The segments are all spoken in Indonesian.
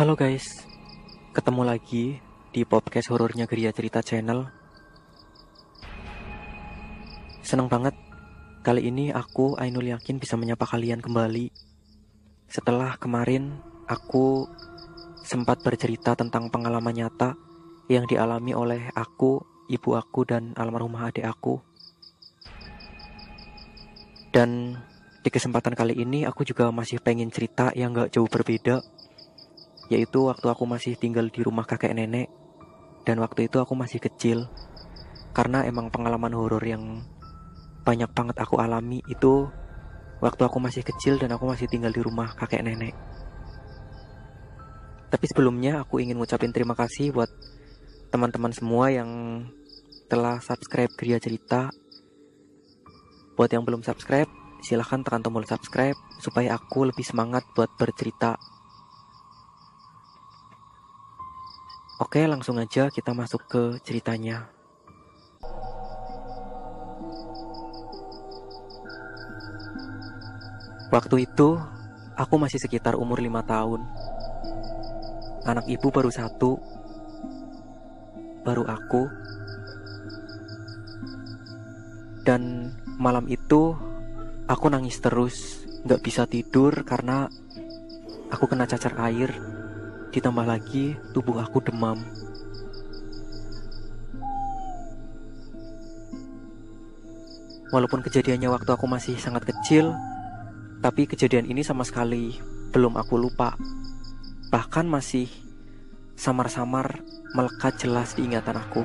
Halo guys, ketemu lagi di podcast horornya Geria Cerita Channel. Seneng banget, kali ini aku Ainul Yakin bisa menyapa kalian kembali. Setelah kemarin aku sempat bercerita tentang pengalaman nyata yang dialami oleh aku, ibu aku, dan almarhumah adik aku. Dan di kesempatan kali ini aku juga masih pengen cerita yang gak jauh berbeda Yaitu waktu aku masih tinggal di rumah kakek nenek Dan waktu itu aku masih kecil. Karena emang pengalaman horor yang banyak banget aku alami itu Waktu aku masih kecil dan aku masih tinggal di rumah kakek nenek. Tapi sebelumnya aku ingin ngucapin terima kasih buat teman-teman semua yang telah subscribe Gria Cerita. Buat yang belum subscribe, silahkan tekan tombol subscribe supaya aku lebih semangat buat bercerita. Oke, langsung aja kita masuk ke ceritanya. Waktu itu, aku masih sekitar umur lima tahun. Anak ibu baru satu, baru aku. Dan malam itu aku nangis terus, nggak bisa tidur karena aku kena cacar air. Ditambah lagi tubuh aku demam. Walaupun kejadiannya waktu aku masih sangat kecil, tapi kejadian ini sama sekali belum aku lupa. Bahkan masih samar-samar melekat jelas di ingatan aku.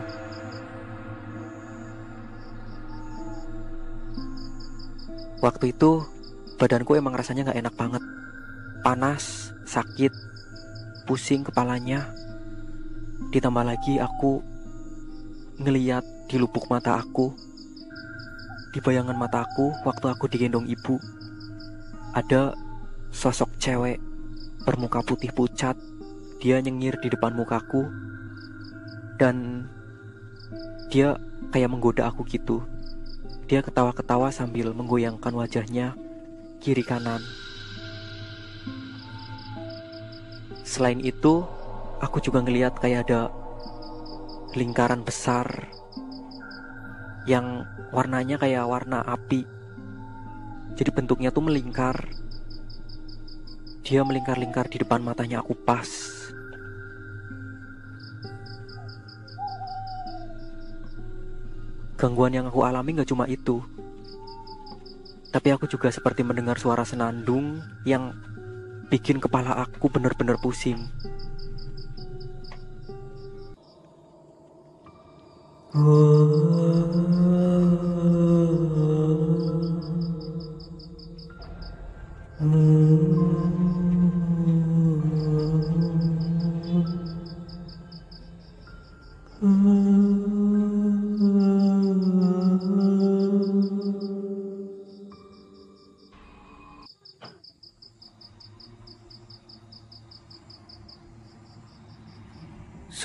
Waktu itu badanku emang rasanya gak enak banget. Panas, sakit, pusing kepalanya. Ditambah lagi aku ngeliat di lubuk mata aku, di bayangan mataku waktu aku digendong ibu, ada sosok cewek bermuka putih pucat. Dia nyengir di depan mukaku dan dia kayak menggoda aku gitu. Dia ketawa-ketawa sambil menggoyangkan wajahnya kiri kanan. Selain itu, aku juga ngeliat kayak ada lingkaran besar yang warnanya kayak warna api. Jadi bentuknya tuh melingkar. Dia melingkar-lingkar di depan matanya aku pas. Gangguan yang aku alami gak cuma itu. Tapi aku juga seperti mendengar suara senandung yang bikin kepala aku benar-benar pusing.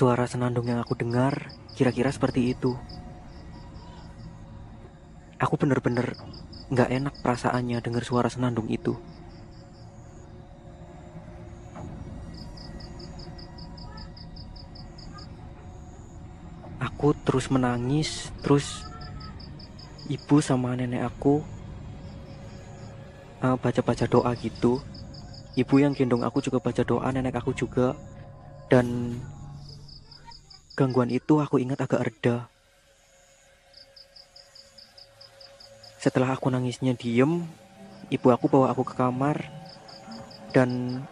Suara senandung yang aku dengar kira-kira seperti itu. Aku bener-bener gak enak perasaannya dengar suara senandung itu. Aku terus menangis, terus ibu sama nenek aku uh, baca-baca doa gitu. Ibu yang gendong aku juga baca doa, nenek aku juga. Dan gangguan itu aku ingat agak reda. Setelah aku nangisnya diem, ibu aku bawa aku ke kamar dan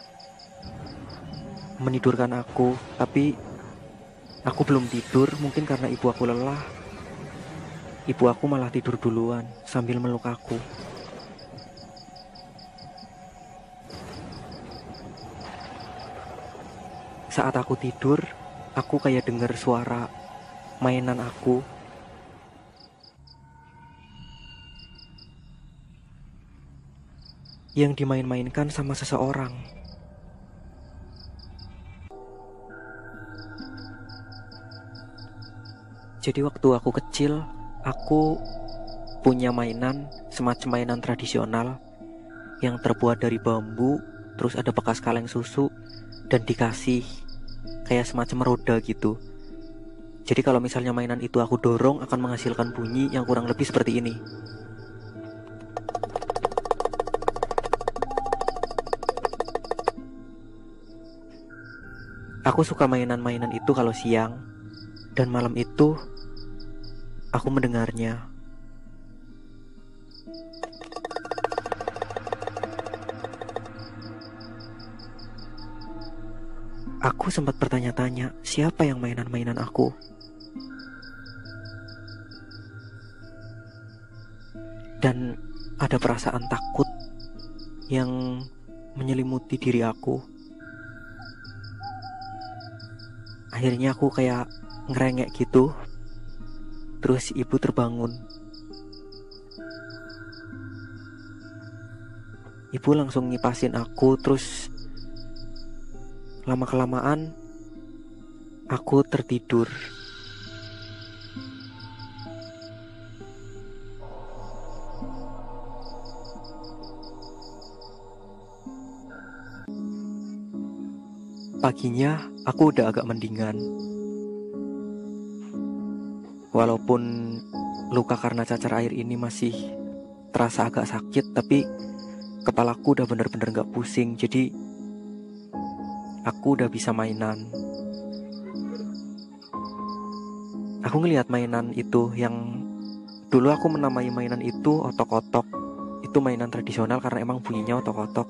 menidurkan aku. Tapi aku belum tidur, mungkin karena ibu aku lelah. Ibu aku malah tidur duluan sambil meluk aku. Saat aku tidur, aku kayak dengar suara mainan aku. Yang dimain-mainkan sama seseorang. Jadi waktu aku kecil, aku punya mainan semacam mainan tradisional yang terbuat dari bambu, terus ada bekas kaleng susu, dan dikasih kayak semacam roda gitu. Jadi kalau misalnya mainan itu aku dorong akan menghasilkan bunyi yang kurang lebih seperti ini. Aku suka mainan-mainan itu kalau siang dan malam itu aku mendengarnya. Aku sempat bertanya-tanya, siapa yang mainan-mainan aku? Dan ada perasaan takut yang menyelimuti diri aku. Akhirnya aku kayak ngerengek gitu. Terus ibu terbangun. Ibu langsung ngipasin aku terus lama-kelamaan aku tertidur. Paginya aku udah agak mendingan. Walaupun luka karena cacar air ini masih terasa agak sakit, tapi kepalaku udah bener-bener gak pusing. Jadi aku udah bisa mainan. Aku ngelihat mainan itu yang dulu aku menamai mainan itu otok-otok. Itu mainan tradisional karena emang bunyinya otok-otok.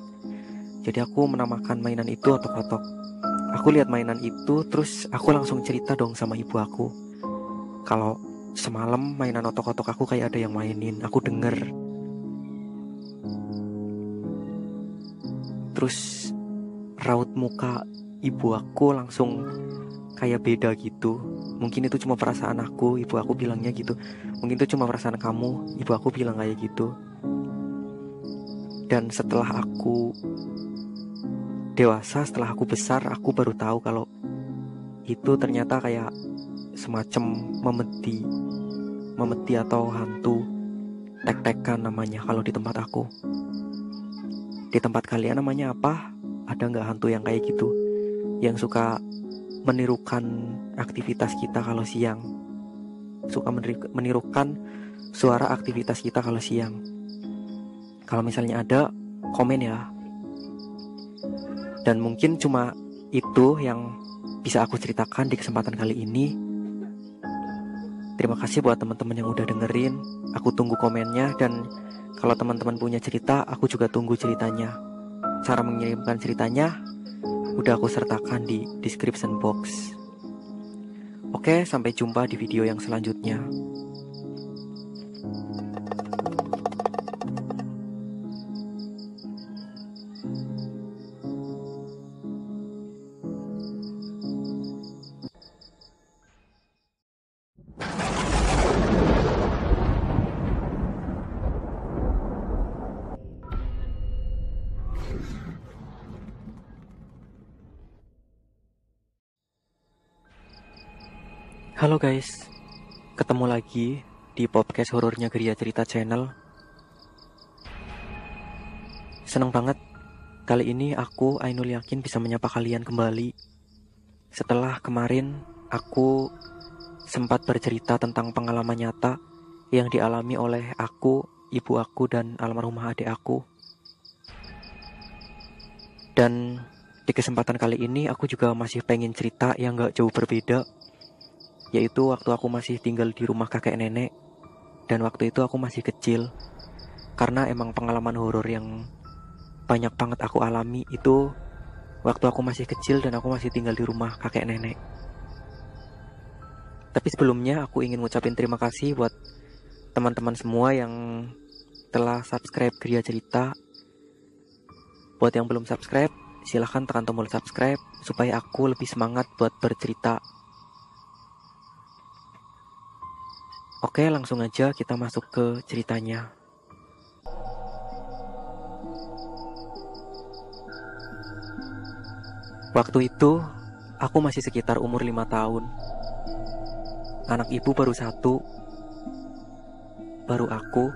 Jadi aku menamakan mainan itu otok-otok. Aku lihat mainan itu terus aku langsung cerita dong sama ibu aku. Kalau semalam mainan otok-otok aku kayak ada yang mainin, aku denger. Terus raut muka ibu aku langsung kayak beda gitu. Mungkin itu cuma perasaan aku, ibu aku bilangnya gitu. Mungkin itu cuma perasaan kamu, ibu aku bilang kayak gitu. Dan setelah aku dewasa, setelah aku besar, aku baru tahu kalau itu ternyata kayak semacam memeti, memeti atau hantu tek-tekan namanya kalau di tempat aku. Di tempat kalian namanya apa? Ada nggak hantu yang kayak gitu? Yang suka menirukan aktivitas kita kalau siang. Suka menirukan suara aktivitas kita kalau siang. Kalau misalnya ada komen ya. Dan mungkin cuma itu yang bisa aku ceritakan di kesempatan kali ini. Terima kasih buat teman-teman yang udah dengerin. Aku tunggu komennya dan kalau teman-teman punya cerita aku juga tunggu ceritanya Cara mengirimkan ceritanya udah aku sertakan di description box. Oke, sampai jumpa di video yang selanjutnya. Ketemu lagi di podcast horornya Geria Cerita Channel. Seneng banget kali ini aku Ainul yakin bisa menyapa kalian kembali. Setelah kemarin aku sempat bercerita tentang pengalaman nyata yang dialami oleh aku, ibu aku dan almarhumah adik aku. Dan di kesempatan kali ini aku juga masih pengen cerita yang gak jauh berbeda yaitu waktu aku masih tinggal di rumah kakek nenek dan waktu itu aku masih kecil karena emang pengalaman horor yang banyak banget aku alami itu waktu aku masih kecil dan aku masih tinggal di rumah kakek nenek. Tapi sebelumnya aku ingin ngucapin terima kasih buat teman-teman semua yang telah subscribe Gria Cerita. Buat yang belum subscribe, silahkan tekan tombol subscribe supaya aku lebih semangat buat bercerita Oke, langsung aja kita masuk ke ceritanya. Waktu itu, aku masih sekitar umur lima tahun. Anak ibu baru satu, baru aku.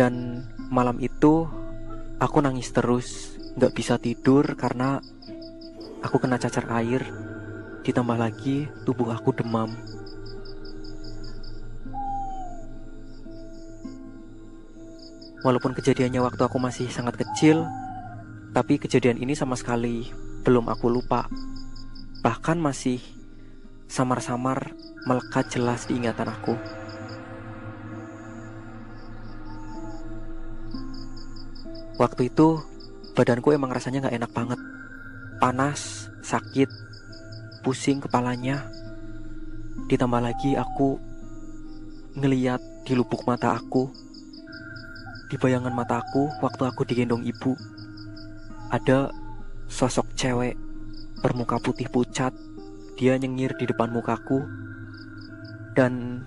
Dan malam itu, aku nangis terus, nggak bisa tidur karena aku kena cacar air. Ditambah lagi tubuh aku demam. Walaupun kejadiannya waktu aku masih sangat kecil, tapi kejadian ini sama sekali belum aku lupa. Bahkan masih samar-samar melekat jelas di ingatan aku. Waktu itu badanku emang rasanya gak enak banget. Panas, sakit, pusing kepalanya. Ditambah lagi aku ngeliat di lubuk mata aku di bayangan mataku waktu aku digendong ibu ada sosok cewek bermuka putih pucat. Dia nyengir di depan mukaku dan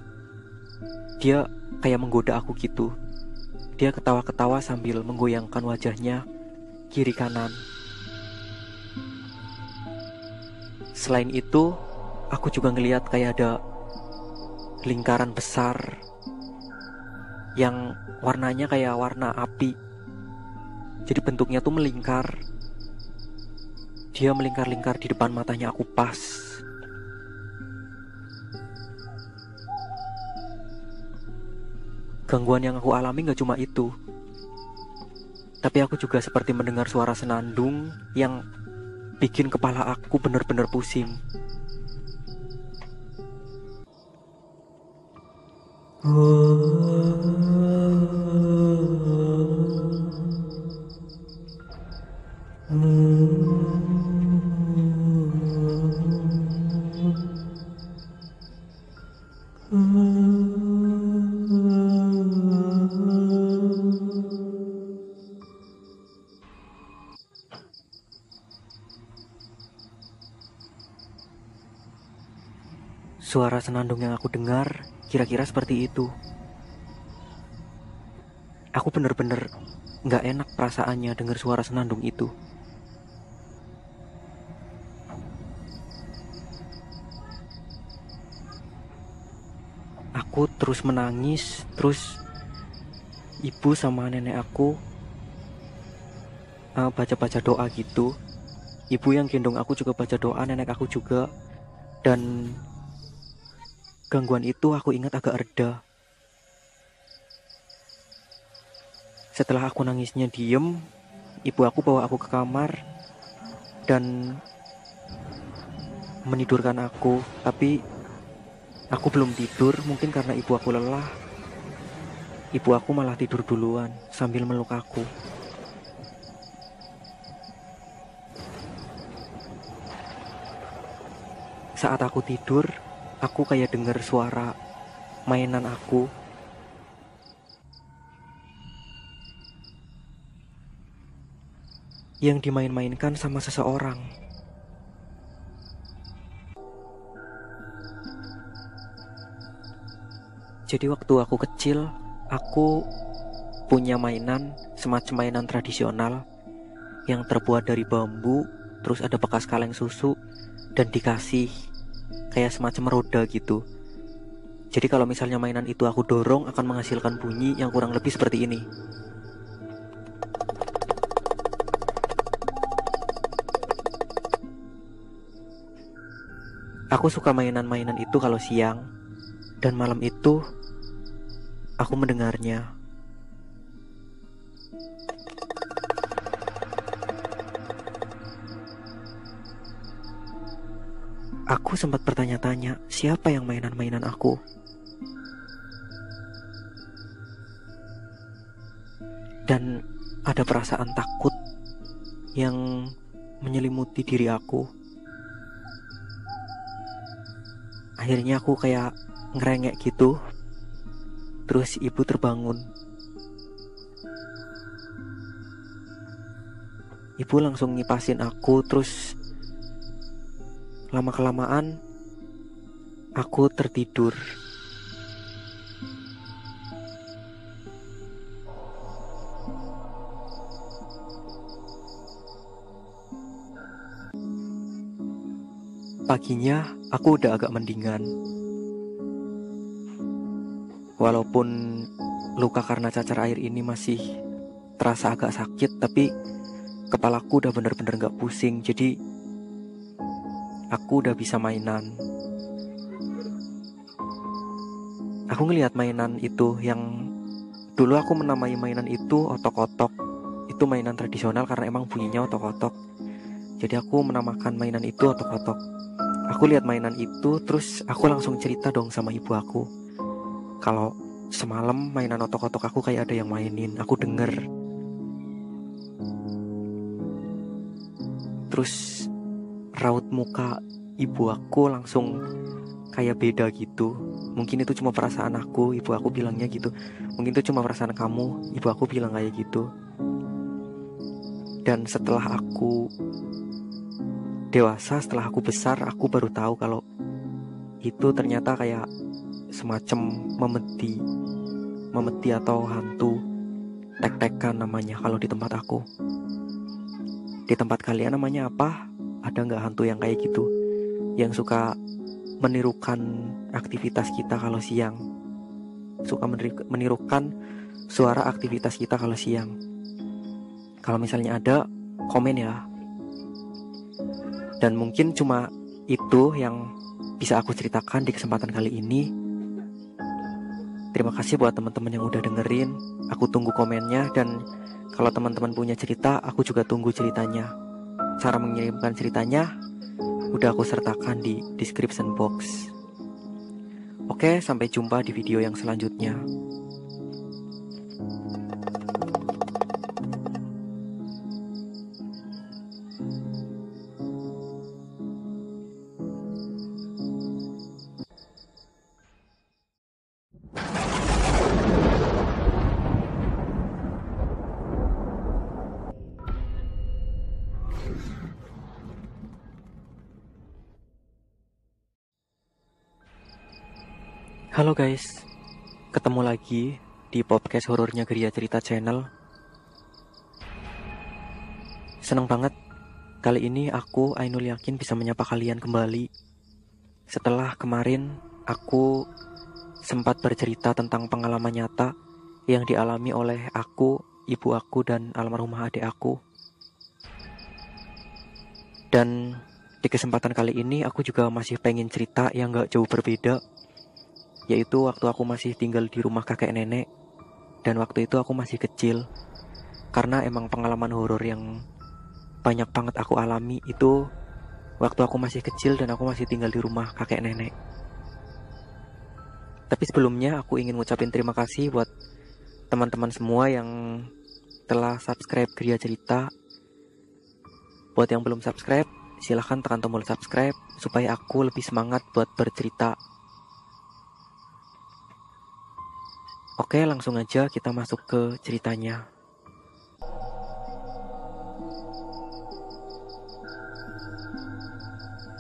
dia kayak menggoda aku gitu. Dia ketawa-ketawa sambil menggoyangkan wajahnya kiri kanan selain itu aku juga ngeliat kayak ada lingkaran besar yang warnanya kayak warna api. Jadi bentuknya tuh melingkar. Dia melingkar-lingkar di depan matanya aku pas. Gangguan yang aku alami gak cuma itu. Tapi aku juga seperti mendengar suara senandung yang bikin kepala aku bener-bener pusing. Suara senandung yang aku dengar kira-kira seperti itu. Aku bener-bener gak enak perasaannya dengar suara senandung itu. Aku terus menangis, terus ibu sama nenek aku uh, baca-baca doa gitu. Ibu yang gendong aku juga baca doa, nenek aku juga. Dan Gangguan itu aku ingat agak reda. Setelah aku nangisnya diem, ibu aku bawa aku ke kamar dan menidurkan aku. Tapi aku belum tidur, mungkin karena ibu aku lelah. Ibu aku malah tidur duluan sambil meluk aku. Saat aku tidur, aku kayak denger suara mainan aku yang dimain-mainkan sama seseorang. Jadi waktu aku kecil, aku punya mainan semacam mainan tradisional yang terbuat dari bambu, terus ada bekas kaleng susu dan dikasih kayak semacam roda gitu. Jadi kalau misalnya mainan itu aku dorong akan menghasilkan bunyi yang kurang lebih seperti ini. Aku suka mainan-mainan itu kalau siang dan malam itu aku mendengarnya. Aku sempat bertanya-tanya, siapa yang mainan-mainan aku? Dan ada perasaan takut yang menyelimuti diri aku. Akhirnya aku kayak ngerengek gitu. Terus ibu terbangun. Ibu langsung ngipasin aku terus Lama-kelamaan aku tertidur. Paginya aku udah agak mendingan. Walaupun luka karena cacar air ini masih terasa agak sakit, tapi kepalaku udah bener-bener gak pusing jadi aku udah bisa mainan. Aku ngelihat mainan itu yang dulu aku menamai mainan itu otok-otok. Itu mainan tradisional karena emang bunyinya otok-otok. Jadi aku menamakan mainan itu otok-otok. Aku lihat mainan itu terus aku langsung cerita dong sama ibu aku. Kalau semalam mainan otok-otok aku kayak ada yang mainin aku denger. Terus raut muka ibu aku langsung kayak beda gitu. Mungkin itu cuma perasaan aku ibu aku bilangnya gitu. Mungkin itu cuma perasaan kamu ibu aku bilang kayak gitu. Dan setelah aku dewasa setelah aku besar aku baru tahu kalau itu ternyata kayak semacam memeti memeti atau hantu tek-tekan namanya kalau di tempat aku. Di tempat kalian namanya apa ada nggak hantu yang kayak gitu yang suka menirukan aktivitas kita kalau siang suka menirukan suara aktivitas kita kalau siang kalau misalnya ada komen ya dan mungkin cuma itu yang bisa aku ceritakan di kesempatan kali ini. Terima kasih buat teman-teman yang udah dengerin. Aku tunggu komennya dan kalau teman-teman punya cerita, aku juga tunggu ceritanya. Cara mengirimkan ceritanya udah aku sertakan di description box. Oke, sampai jumpa di video yang selanjutnya. Guys, ketemu lagi di podcast horornya Geria Cerita Channel. Seneng banget, kali ini aku Ainul yakin bisa menyapa kalian kembali. Setelah kemarin aku sempat bercerita tentang pengalaman nyata yang dialami oleh aku, ibu aku, dan almarhumah adik aku. Dan di kesempatan kali ini aku juga masih pengen cerita yang gak jauh berbeda yaitu waktu aku masih tinggal di rumah kakek nenek dan waktu itu aku masih kecil karena emang pengalaman horor yang banyak banget aku alami itu waktu aku masih kecil dan aku masih tinggal di rumah kakek nenek. Tapi sebelumnya aku ingin ngucapin terima kasih buat teman-teman semua yang telah subscribe Gria Cerita. Buat yang belum subscribe, silahkan tekan tombol subscribe supaya aku lebih semangat buat bercerita Oke, langsung aja kita masuk ke ceritanya.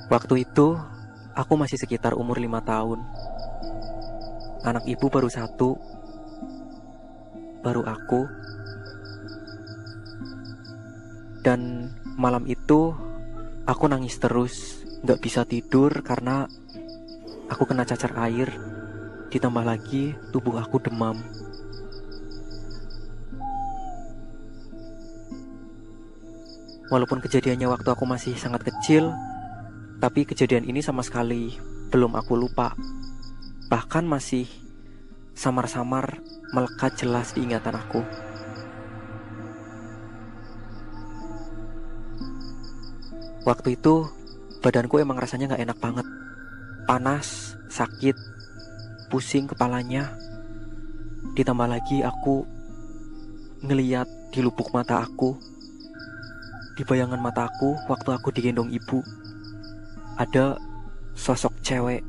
Waktu itu, aku masih sekitar umur lima tahun. Anak ibu baru satu, baru aku. Dan malam itu, aku nangis terus, gak bisa tidur karena aku kena cacar air Ditambah lagi tubuh aku demam. Walaupun kejadiannya waktu aku masih sangat kecil, tapi kejadian ini sama sekali belum aku lupa. Bahkan masih samar-samar melekat jelas di ingatan aku. Waktu itu badanku emang rasanya gak enak banget. Panas, sakit, pusing kepalanya. Ditambah lagi aku ngeliat di lubuk mata aku, di bayangan mata aku waktu aku digendong ibu. Ada sosok cewek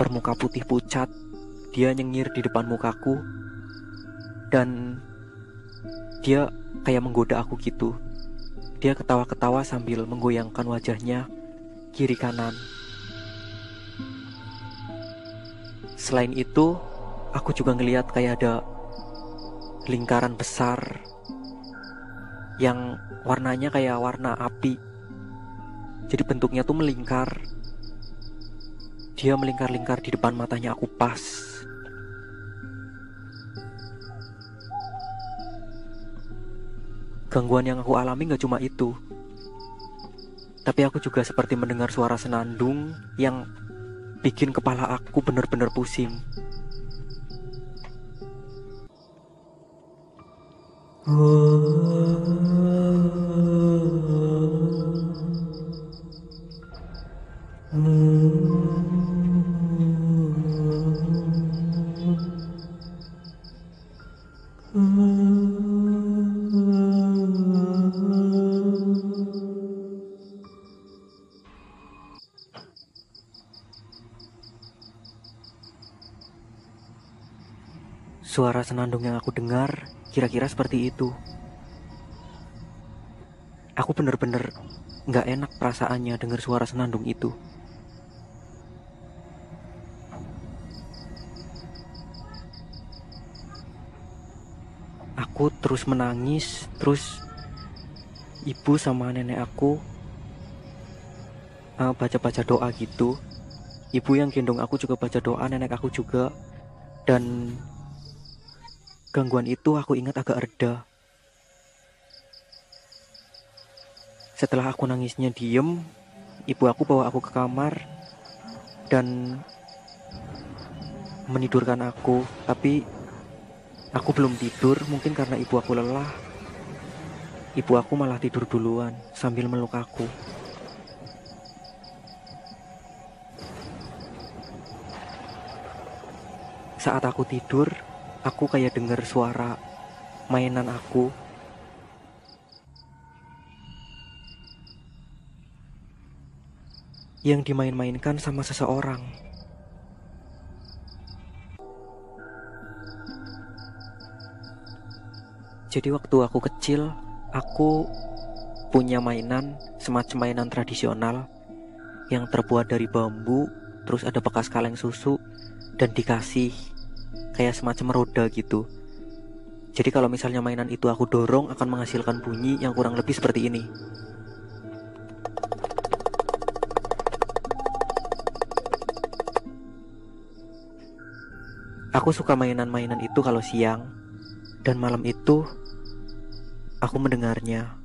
bermuka putih pucat. Dia nyengir di depan mukaku dan dia kayak menggoda aku gitu. Dia ketawa-ketawa sambil menggoyangkan wajahnya kiri kanan. Selain itu, aku juga ngeliat kayak ada lingkaran besar yang warnanya kayak warna api. Jadi bentuknya tuh melingkar. Dia melingkar-lingkar di depan matanya aku pas. gangguan yang aku alami gak cuma itu. Tapi aku juga seperti mendengar suara senandung yang bikin kepala aku benar-benar pusing. Suara senandung yang aku dengar kira-kira seperti itu. Aku bener-bener nggak enak perasaannya dengar suara senandung itu. Aku terus menangis, terus ibu sama nenek aku uh, baca-baca doa gitu. Ibu yang gendong aku juga baca doa, nenek aku juga. Dan Gangguan itu aku ingat agak reda. Setelah aku nangisnya diem, ibu aku bawa aku ke kamar dan menidurkan aku. Tapi aku belum tidur, mungkin karena ibu aku lelah. Ibu aku malah tidur duluan sambil meluk aku. Saat aku tidur, aku kayak denger suara mainan aku yang dimain-mainkan sama seseorang. Jadi waktu aku kecil, aku punya mainan semacam mainan tradisional yang terbuat dari bambu, terus ada bekas kaleng susu dan dikasih kayak semacam roda gitu. Jadi kalau misalnya mainan itu aku dorong akan menghasilkan bunyi yang kurang lebih seperti ini. Aku suka mainan-mainan itu kalau siang dan malam itu aku mendengarnya.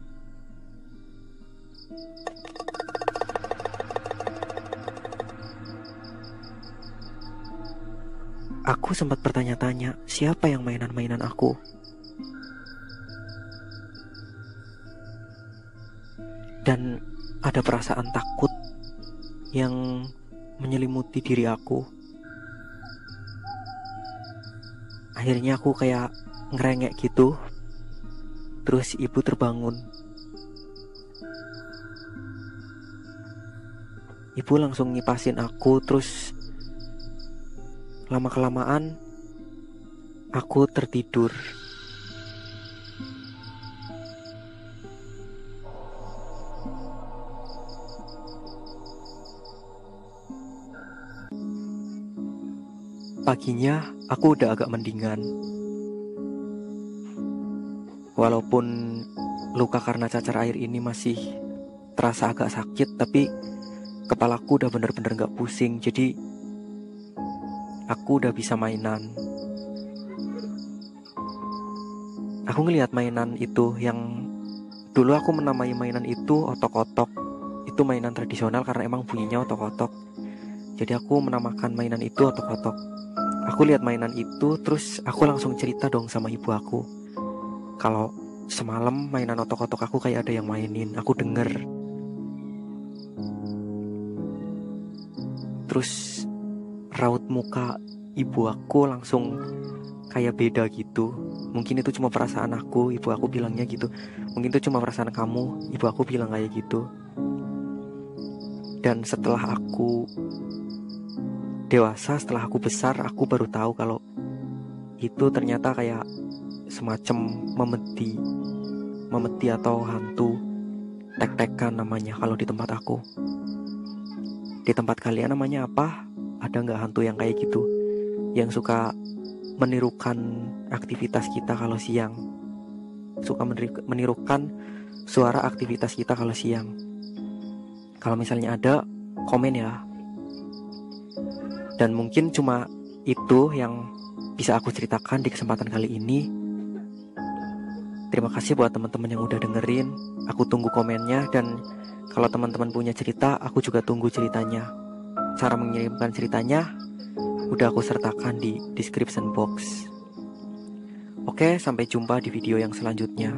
Aku sempat bertanya-tanya, siapa yang mainan-mainan aku? Dan ada perasaan takut yang menyelimuti diri aku. Akhirnya aku kayak ngerengek gitu. Terus ibu terbangun. Ibu langsung ngipasin aku terus Lama-kelamaan aku tertidur. Paginya aku udah agak mendingan. Walaupun luka karena cacar air ini masih terasa agak sakit, tapi kepalaku udah bener-bener gak pusing. Jadi aku udah bisa mainan. Aku ngelihat mainan itu yang dulu aku menamai mainan itu otok-otok. Itu mainan tradisional karena emang bunyinya otok-otok. Jadi aku menamakan mainan itu otok-otok. Aku lihat mainan itu terus aku langsung cerita dong sama ibu aku. Kalau semalam mainan otok-otok aku kayak ada yang mainin, aku denger. Terus raut muka ibu aku langsung kayak beda gitu. Mungkin itu cuma perasaan aku ibu aku bilangnya gitu. Mungkin itu cuma perasaan kamu ibu aku bilang kayak gitu. Dan setelah aku dewasa setelah aku besar aku baru tahu kalau itu ternyata kayak semacam memeti memeti atau hantu tek-tekan namanya kalau di tempat aku. Di tempat kalian namanya apa ada nggak hantu yang kayak gitu? Yang suka menirukan aktivitas kita kalau siang? Suka menirukan suara aktivitas kita kalau siang? Kalau misalnya ada komen ya. Dan mungkin cuma itu yang bisa aku ceritakan di kesempatan kali ini. Terima kasih buat teman-teman yang udah dengerin. Aku tunggu komennya dan kalau teman-teman punya cerita, aku juga tunggu ceritanya. Cara mengirimkan ceritanya udah aku sertakan di description box. Oke, sampai jumpa di video yang selanjutnya.